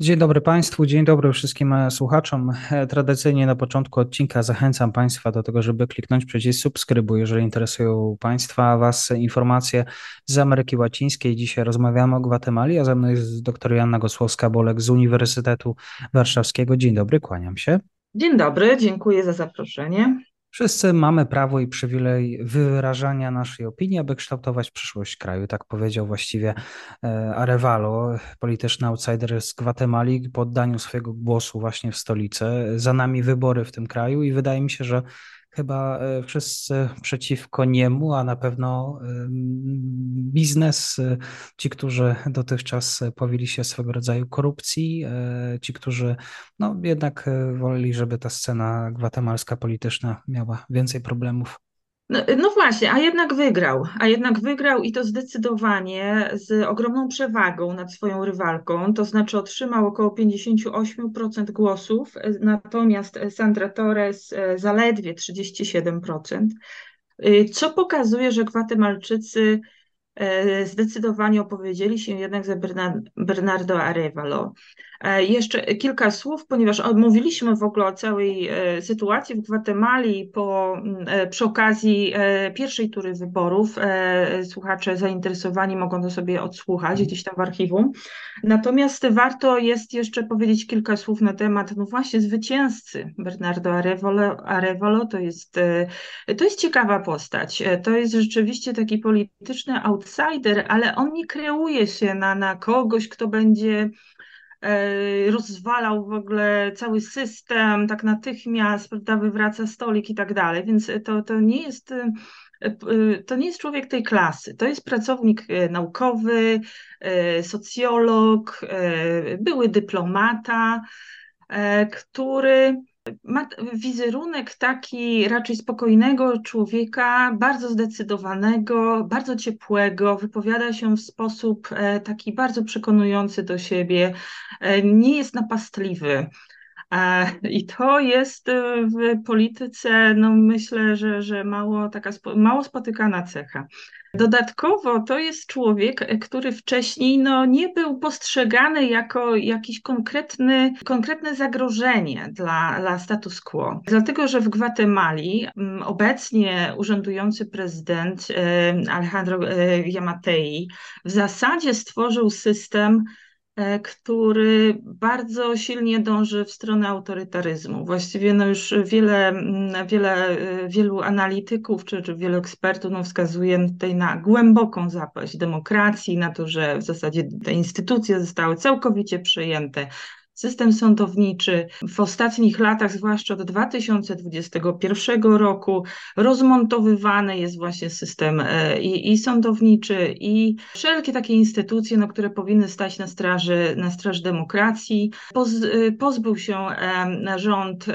Dzień dobry Państwu, dzień dobry wszystkim e, słuchaczom. E, tradycyjnie na początku odcinka zachęcam Państwa do tego, żeby kliknąć przycisk subskrybuj, jeżeli interesują Państwa Was informacje z Ameryki Łacińskiej. Dzisiaj rozmawiamy o Gwatemali, a ze mną jest dr Joanna Gosłowska-Bolek z Uniwersytetu Warszawskiego. Dzień dobry, kłaniam się. Dzień dobry, dziękuję za zaproszenie. Wszyscy mamy prawo i przywilej wyrażania naszej opinii, aby kształtować przyszłość kraju. Tak powiedział właściwie e, Arevalo, polityczny outsider z Gwatemali, po oddaniu swojego głosu właśnie w stolicy. Za nami wybory w tym kraju i wydaje mi się, że chyba e, wszyscy przeciwko niemu, a na pewno biznes, e, ci, którzy dotychczas powili się swego rodzaju korupcji, e, ci, którzy no, jednak woleli, żeby ta scena gwatemalska polityczna miała więcej problemów. No, no, właśnie, a jednak wygrał, a jednak wygrał i to zdecydowanie z ogromną przewagą nad swoją rywalką, to znaczy otrzymał około 58% głosów, natomiast Sandra Torres e, zaledwie 37%, y, co pokazuje, że Gwatemalczycy e, zdecydowanie opowiedzieli się jednak za Bernardo Arevalo. E, jeszcze kilka słów, ponieważ mówiliśmy w ogóle o całej e, sytuacji w Gwatemali po, e, przy okazji pierwszej tury wyborów. Słuchacze zainteresowani mogą to sobie odsłuchać mhm. gdzieś tam w archiwum. Natomiast warto jest jeszcze powiedzieć kilka słów na temat no właśnie zwycięzcy Bernardo Arevalo. Arevalo to jest, to jest ciekawa postać. To jest rzeczywiście taki polityczny outsider, ale on nie kreuje się na, na kogoś, kto będzie rozwalał w ogóle cały system, tak natychmiast, prawda, wywraca stolik i tak dalej, więc to, to nie jest e, e, to nie jest człowiek tej klasy. To jest pracownik naukowy, socjolog, były dyplomata, który ma wizerunek taki raczej spokojnego człowieka, bardzo zdecydowanego, bardzo ciepłego, wypowiada się w sposób e, taki bardzo przekonujący do siebie, e, nie jest napastliwy. E, I to jest w polityce, no myślę, że, że mało, taka, mało spotykana cecha. Dodatkowo to jest człowiek, który wcześniej no, nie był postrzegany jako jakiś konkretny, konkretne zagrożenie dla, dla status quo. Dlatego, że w Gwatemali mm, obecnie urzędujący prezydent Alejandro Yamatei w zasadzie stworzył system E, który bardzo silnie dąży w stronę autorytaryzmu. Właściwie no już wiele, mm, wiele, e, wielu analityków czy, czy wielu ekspertów no wskazuje tutaj na głęboką zapaść demokracji, na to, że w zasadzie te instytucje zostały całkowicie przejęte System sądowniczy w ostatnich latach, zwłaszcza od 2021 roku, rozmontowywany jest właśnie system e, i, i sądowniczy, i wszelkie takie instytucje, no, które powinny stać na straży, na straży demokracji. Poz, e, pozbył się rząd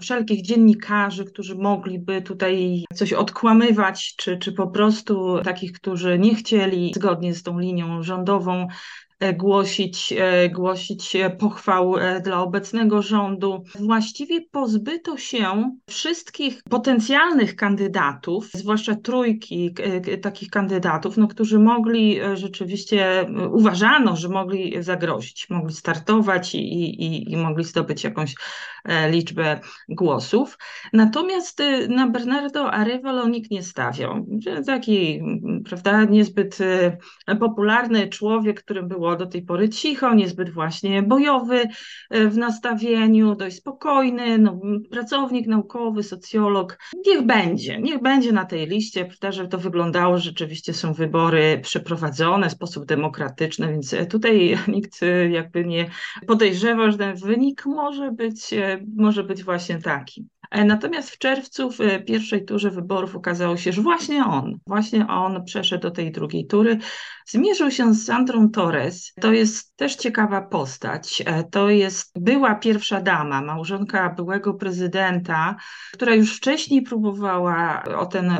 wszelkich dziennikarzy, którzy mogliby tutaj coś odkłamywać, czy, czy po prostu takich, którzy nie chcieli zgodnie z tą linią rządową głosić, e, głosić pochwał e, dla obecnego rządu. Właściwie pozbyto się wszystkich potencjalnych kandydatów, zwłaszcza trójki takich kandydatów, no, którzy mogli rzeczywiście, uważano, że mogli zagrozić, mogli startować i, i, i mogli zdobyć jakąś liczbę głosów. Natomiast na Bernardo Arevalo nikt nie stawiał. Taki, prawda, niezbyt popularny człowiek, którym było do tej pory cicho, niezbyt właśnie bojowy e, w nastawieniu, dość spokojny, no, pracownik naukowy, socjolog. Niech będzie, niech będzie na tej liście, żeby to wyglądało, rzeczywiście są wybory przeprowadzone w sposób demokratyczny, więc tutaj nikt e, jakby nie podejrzewał, że ten wynik może być, e, może być właśnie taki. Natomiast w czerwcu w pierwszej turze wyborów okazało się, że właśnie on, właśnie on przeszedł do tej drugiej tury. Zmierzył się z Sandrą Torres. To jest też ciekawa postać. To jest była pierwsza dama, małżonka byłego prezydenta, która już wcześniej próbowała o ten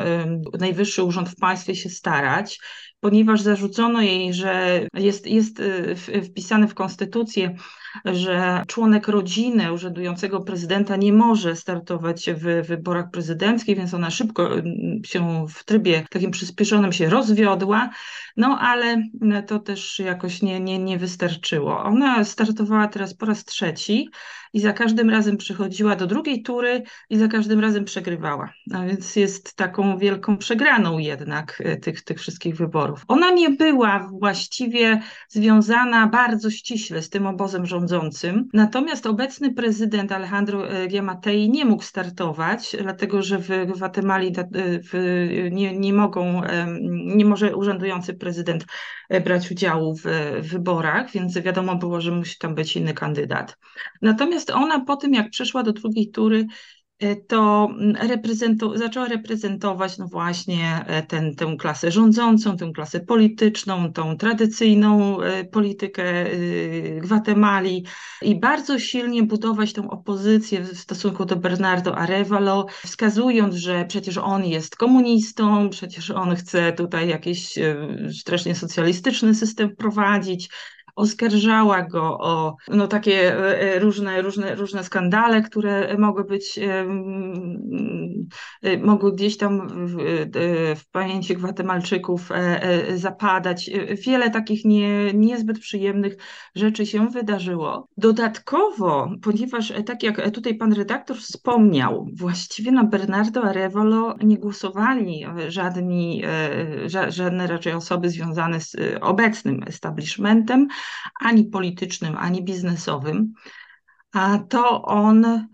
najwyższy urząd w państwie się starać ponieważ zarzucono jej, że jest, jest y, wpisane w konstytucję, że członek rodziny urzędującego prezydenta nie może startować w wyborach prezydenckich, więc ona szybko y, się w trybie takim przyspieszonym się rozwiodła, no ale to też jakoś nie, nie, nie wystarczyło. Ona startowała teraz po raz trzeci i za każdym razem przychodziła do drugiej tury i za każdym razem przegrywała. A więc jest taką wielką przegraną jednak e, tych, tych wszystkich wyborów. Ona nie była właściwie związana bardzo ściśle z tym obozem rządzącym, natomiast obecny prezydent Alejandro Giamatei nie mógł startować, dlatego że w Gwatemali e, nie, nie mogą, nie może urzędujący prezydent e, brać udziału w wyborach, więc wiadomo było, że musi tam być inny kandydat. Natomiast ona po tym, jak przeszła do drugiej tury, E, to mm, reprezentu zaczęła reprezentować no właśnie e, ten, tę klasę rządzącą, tę klasę polityczną, tą tradycyjną e, politykę Gwatemali i bardzo silnie budować tę opozycję w stosunku do Bernardo Arevalo, wskazując, że przecież on jest komunistą, przecież on chce tutaj jakiś strasznie socjalistyczny system wprowadzić, oskarżała go o no, takie e, e, różne, różne, różne skandale, które mogły być, e, mogły gdzieś tam w, w pamięci Gwatemalczyków zapadać. Wiele takich nie, niezbyt przyjemnych rzeczy się wydarzyło. Dodatkowo, ponieważ tak jak tutaj pan redaktor wspomniał, właściwie na Bernardo Arevalo nie głosowali żadni, żadne raczej osoby związane z obecnym establishmentem, ani politycznym, ani biznesowym, a to on e,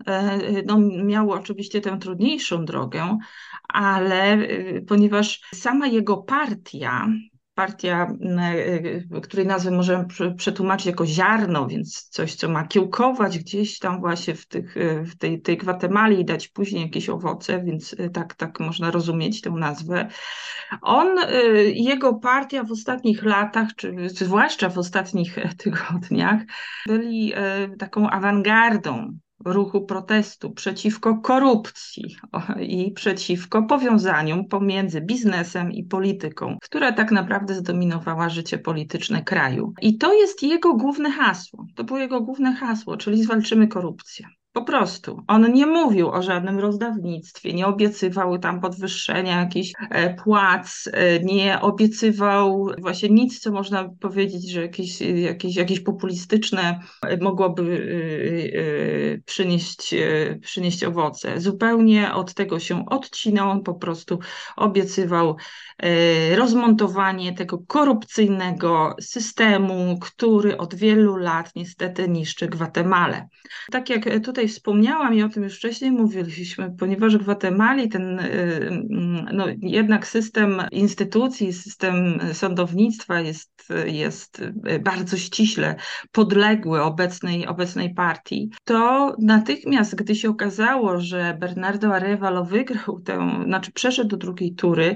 no, miał oczywiście tę trudniejszą drogę, ale e, ponieważ sama jego partia partia, e, której nazwę możemy przetłumaczyć jako ziarno, więc coś, co ma kiełkować gdzieś tam właśnie w, tych, e, w tej, tej Gwatemali i dać później jakieś owoce, więc tak, tak można rozumieć tę nazwę. On, jego partia w ostatnich latach, czy zwłaszcza w ostatnich tygodniach, byli taką awangardą ruchu protestu przeciwko korupcji i przeciwko powiązaniom pomiędzy biznesem i polityką, która tak naprawdę zdominowała życie polityczne kraju. I to jest jego główne hasło. To było jego główne hasło, czyli zwalczymy korupcję. Po prostu. On nie mówił o żadnym rozdawnictwie, nie obiecywał tam podwyższenia jakichś e, płac, e, nie obiecywał właśnie nic, co można powiedzieć, że jakieś, jakieś, jakieś populistyczne mogłoby e, przynieść, przynieść owoce. Zupełnie od tego się odcinał, on po prostu obiecywał rozmontowanie tego korupcyjnego systemu, który od wielu lat niestety niszczy Gwatemalę. Tak jak tutaj wspomniałam i o tym już wcześniej mówiliśmy, ponieważ w Gwatemali ten y, no, jednak system instytucji, system sądownictwa jest, jest bardzo ściśle podległy obecnej, obecnej partii, to natychmiast, gdy się okazało, że Bernardo Arevalo wygrał tę, znaczy przeszedł do drugiej tury,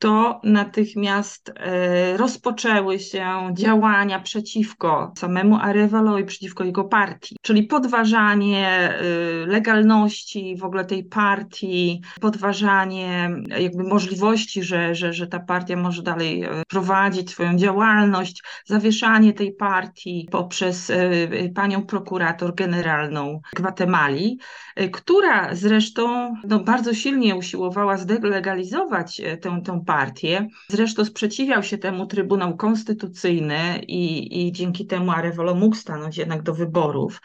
to natychmiast e, rozpoczęły się działania przeciwko samemu Arevalo i przeciwko jego partii, czyli podważanie e, legalności w ogóle tej partii, podważanie jakby możliwości, że, że, że ta partia może dalej e, prowadzić swoją działalność, zawieszanie tej partii poprzez panią prokurator generalną Gwatemali, która zresztą no, bardzo silnie usiłowała zdelegalizować tę, tę partię. Zresztą sprzeciwiał się temu Trybunał Konstytucyjny i, i dzięki temu Arevalo mógł stanąć jednak do wyborów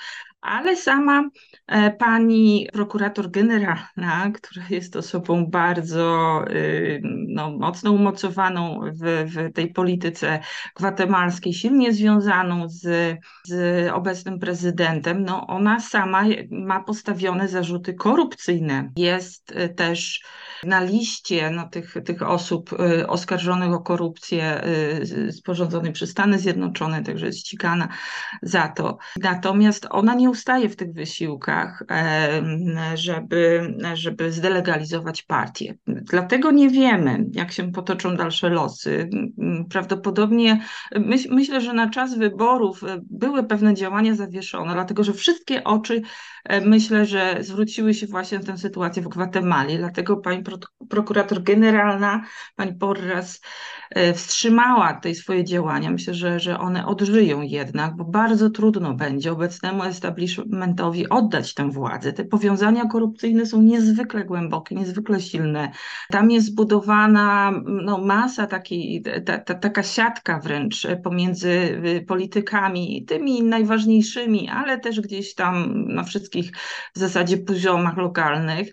ale sama e, pani prokurator generalna, która jest osobą bardzo y, no, mocno umocowaną w, w tej polityce gwatemalskiej, silnie związaną z, z obecnym prezydentem, no ona sama ma postawione zarzuty korupcyjne. Jest y, też na liście no, tych, tych osób y, oskarżonych o korupcję sporządzonej przez Stany Zjednoczone, także jest ścigana za to. Natomiast ona nie ustaje w tych wysiłkach, żeby, żeby zdelegalizować partię. Dlatego nie wiemy, jak się potoczą dalsze losy. Prawdopodobnie myśl, myślę, że na czas wyborów były pewne działania zawieszone, dlatego że wszystkie oczy myślę, że zwróciły się właśnie na tę sytuację w Gwatemali. Dlatego pani prokurator generalna, pani Porras, wstrzymała tej swoje działania. Myślę, że, że one odżyją jednak, bo bardzo trudno będzie obecnemu establishmentowi oddać tę władzę. Te powiązania korupcyjne są niezwykle głębokie, niezwykle silne. Tam jest zbudowana no, masa takiej, ta, ta, taka siatka wręcz pomiędzy y, politykami, tymi najważniejszymi, ale też gdzieś tam na wszystkich w zasadzie poziomach lokalnych,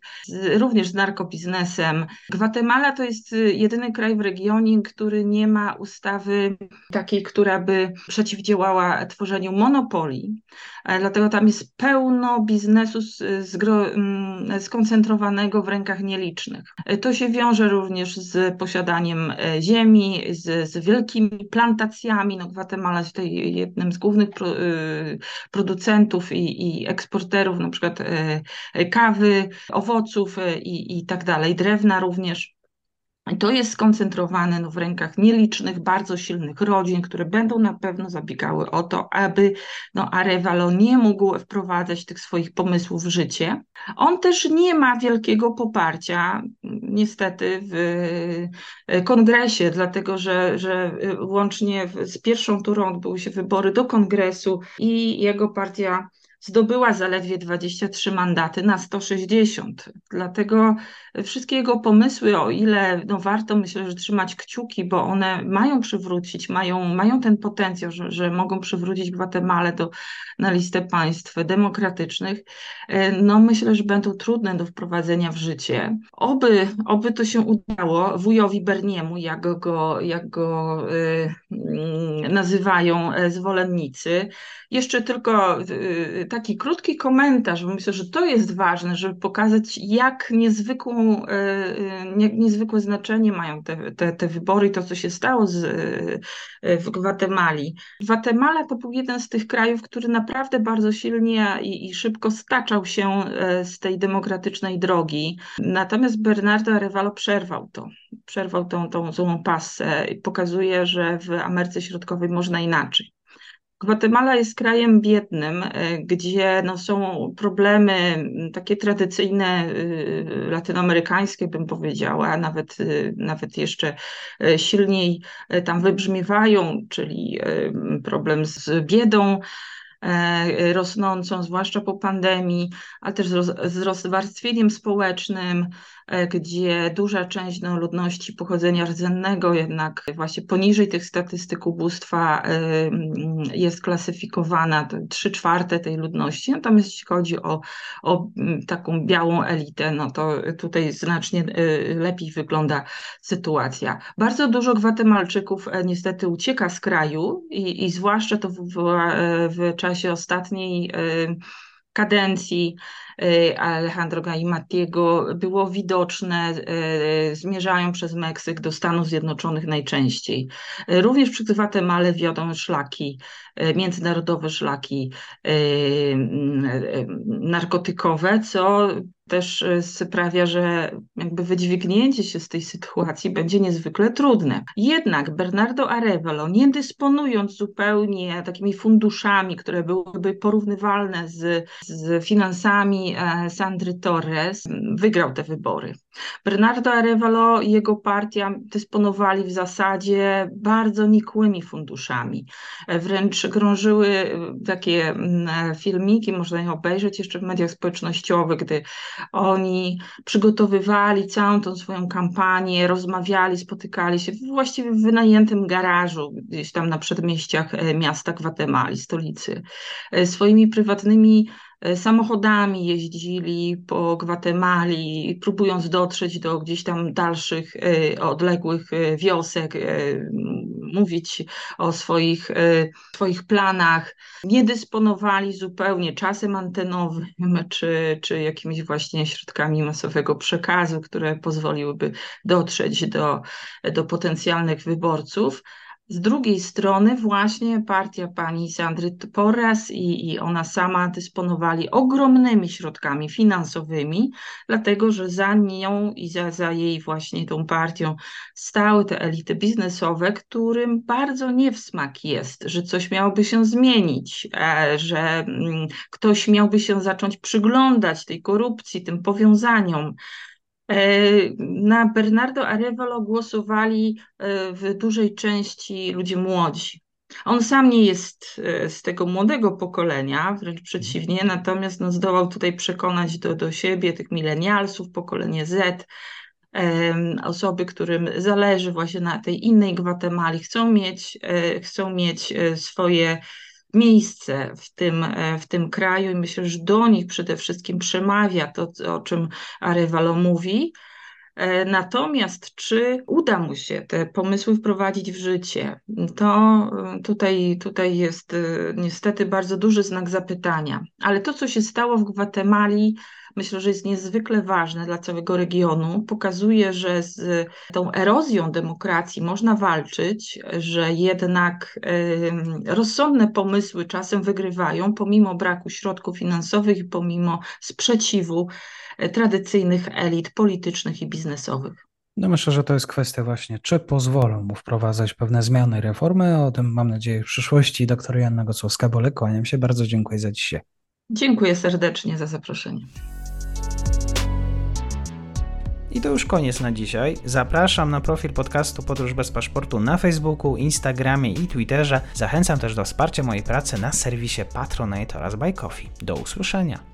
również z narkobiznesem. Gwatemala to jest y, jedyny kraj w regionie, który nie ma ustawy takiej, która by przeciwdziałała tworzeniu monopolii. E, dlatego tam jest pełno biznesu mm, skoncentrowanego w rękach nielicznych. E, to się wiąże również z posiadaniem e, ziemi, z, z wielkimi plantacjami. No, Gwatemala jest tutaj jednym z głównych pro, producentów i, i, eksporterów na przykład kawy, owoców i, i tak dalej, drewna również. To jest skoncentrowane no, w rękach nielicznych, bardzo silnych rodzin, które będą na pewno zabiegały o to, aby no, Arevalo nie mógł wprowadzać tych swoich pomysłów w życie. On też nie ma wielkiego poparcia, niestety, w e, kongresie, dlatego że, że łącznie z pierwszą turą odbyły się wybory do kongresu i jego partia zdobyła zaledwie 23 mandaty na 160. Dlatego wszystkie jego pomysły, o ile no warto myślę, że trzymać kciuki, bo one mają przywrócić, mają, mają ten potencjał, że, że mogą przywrócić Gwatemalę do, na listę państw demokratycznych, e, no myślę, że będą trudne do wprowadzenia w życie. Oby, oby to się udało wujowi Berniemu, jak go, jak go y, nazywają e, zwolennicy. Jeszcze tylko y, taki krótki komentarz, bo myślę, że to jest ważne, żeby pokazać, jak niezwykłą, e, e, nie, niezwykłe znaczenie mają te, te, te wybory i to, co się stało z, e, w Gwatemali. Gwatemala to był jeden z tych krajów, który naprawdę bardzo silnie i, i szybko staczał się z tej demokratycznej drogi. Natomiast Bernardo Arevalo przerwał to. Przerwał tą, tą złą pasę i pokazuje, że w Ameryce Środkowej można inaczej. Gwatemala jest krajem biednym, e, gdzie no, są problemy takie tradycyjne, y, latynoamerykańskie, bym powiedziała, nawet, y, nawet jeszcze e, silniej e, tam wybrzmiewają, czyli problem z biedą rosnącą, zwłaszcza po pandemii, ale też z rozwarstwieniem społecznym, gdzie duża część no, ludności pochodzenia rdzennego jednak właśnie poniżej tych statystyk ubóstwa e, jest klasyfikowana, trzy czwarte tej ludności. Natomiast jeśli chodzi o, o taką białą elitę, no to tutaj znacznie e, lepiej wygląda sytuacja. Bardzo dużo Gwatemalczyków niestety ucieka z kraju i, i zwłaszcza to w, w, w czasie ostatniej kadencji y, Alejandro Gaimatiego było widoczne, y, zmierzają przez Meksyk do Stanów Zjednoczonych najczęściej. Y, również przy Gwatemale wiodą szlaki, międzynarodowe szlaki narkotykowe, co też e, sprawia, że jakby wydźwignięcie się z tej sytuacji będzie niezwykle trudne. Jednak Bernardo Arevalo, nie dysponując zupełnie takimi funduszami, które byłyby porównywalne z, z finansami e, Sandry Torres, wygrał te wybory. Bernardo Arevalo i jego partia dysponowali w zasadzie bardzo nikłymi funduszami. E, wręcz krążyły takie filmiki, można je obejrzeć jeszcze w mediach społecznościowych, gdy oni przygotowywali całą tą swoją kampanię, rozmawiali, spotykali się właściwie w wynajętym garażu, gdzieś tam na przedmieściach e, miasta Gwatemali, stolicy. E, swoimi prywatnymi samochodami jeździli po Gwatemali, próbując dotrzeć do gdzieś tam dalszych, e, odległych e, wiosek, mówić o swoich, swoich planach. Nie dysponowali zupełnie czasem antenowym czy, czy jakimiś właśnie środkami masowego przekazu, które pozwoliłyby dotrzeć do, do potencjalnych wyborców Z drugiej strony właśnie partia pani Sandry Porras i, i ona sama dysponowali ogromnymi środkami finansowymi, dlatego że za nią i za, za jej właśnie tą partią stały te elity biznesowe, którym bardzo nie w smak jest, że coś miałoby się zmienić, e, że mm, ktoś miałby się zacząć przyglądać tej korupcji, tym powiązaniom. E, na Bernardo Arevalo głosowali e, w dużej części ludzie młodzi. On sam nie jest e, z tego młodego pokolenia, wręcz przeciwnie, natomiast no, zdołał tutaj przekonać do, do siebie tych milenialsów, pokolenie Z, osoby, którym zależy właśnie na tej innej Gwatemali, chcą mieć, chcą mieć swoje miejsce w tym, e, w tym kraju i myślę, że do nich przede wszystkim przemawia to, o czym Arevalo mówi. E, natomiast czy uda mu się te pomysły wprowadzić w życie, to e, tutaj, tutaj jest niestety bardzo duży znak zapytania. Ale to, co się stało w Gwatemali, myślę, że jest niezwykle ważne dla całego regionu. Pokazuje, że z tą erozją demokracji można walczyć, że jednak rozsądne pomysły czasem wygrywają, pomimo braku środków finansowych i pomimo sprzeciwu e, tradycyjnych elit politycznych i biznesowych. No myślę, że to jest kwestia właśnie, czy pozwolą mu wprowadzać pewne zmiany i reformy. O tym mam nadzieję w przyszłości. Doktor Janna Gocłowska-Bolek, kłaniam się. Bardzo dziękuję za dzisiaj. Dziękuję serdecznie za zaproszenie. I to już koniec na dzisiaj. Zapraszam na profil podcastu Podróż bez paszportu na Facebooku, Instagramie i Twitterze. Zachęcam też do wsparcia mojej pracy na serwisie Patronite oraz Buy Coffee. Do usłyszenia.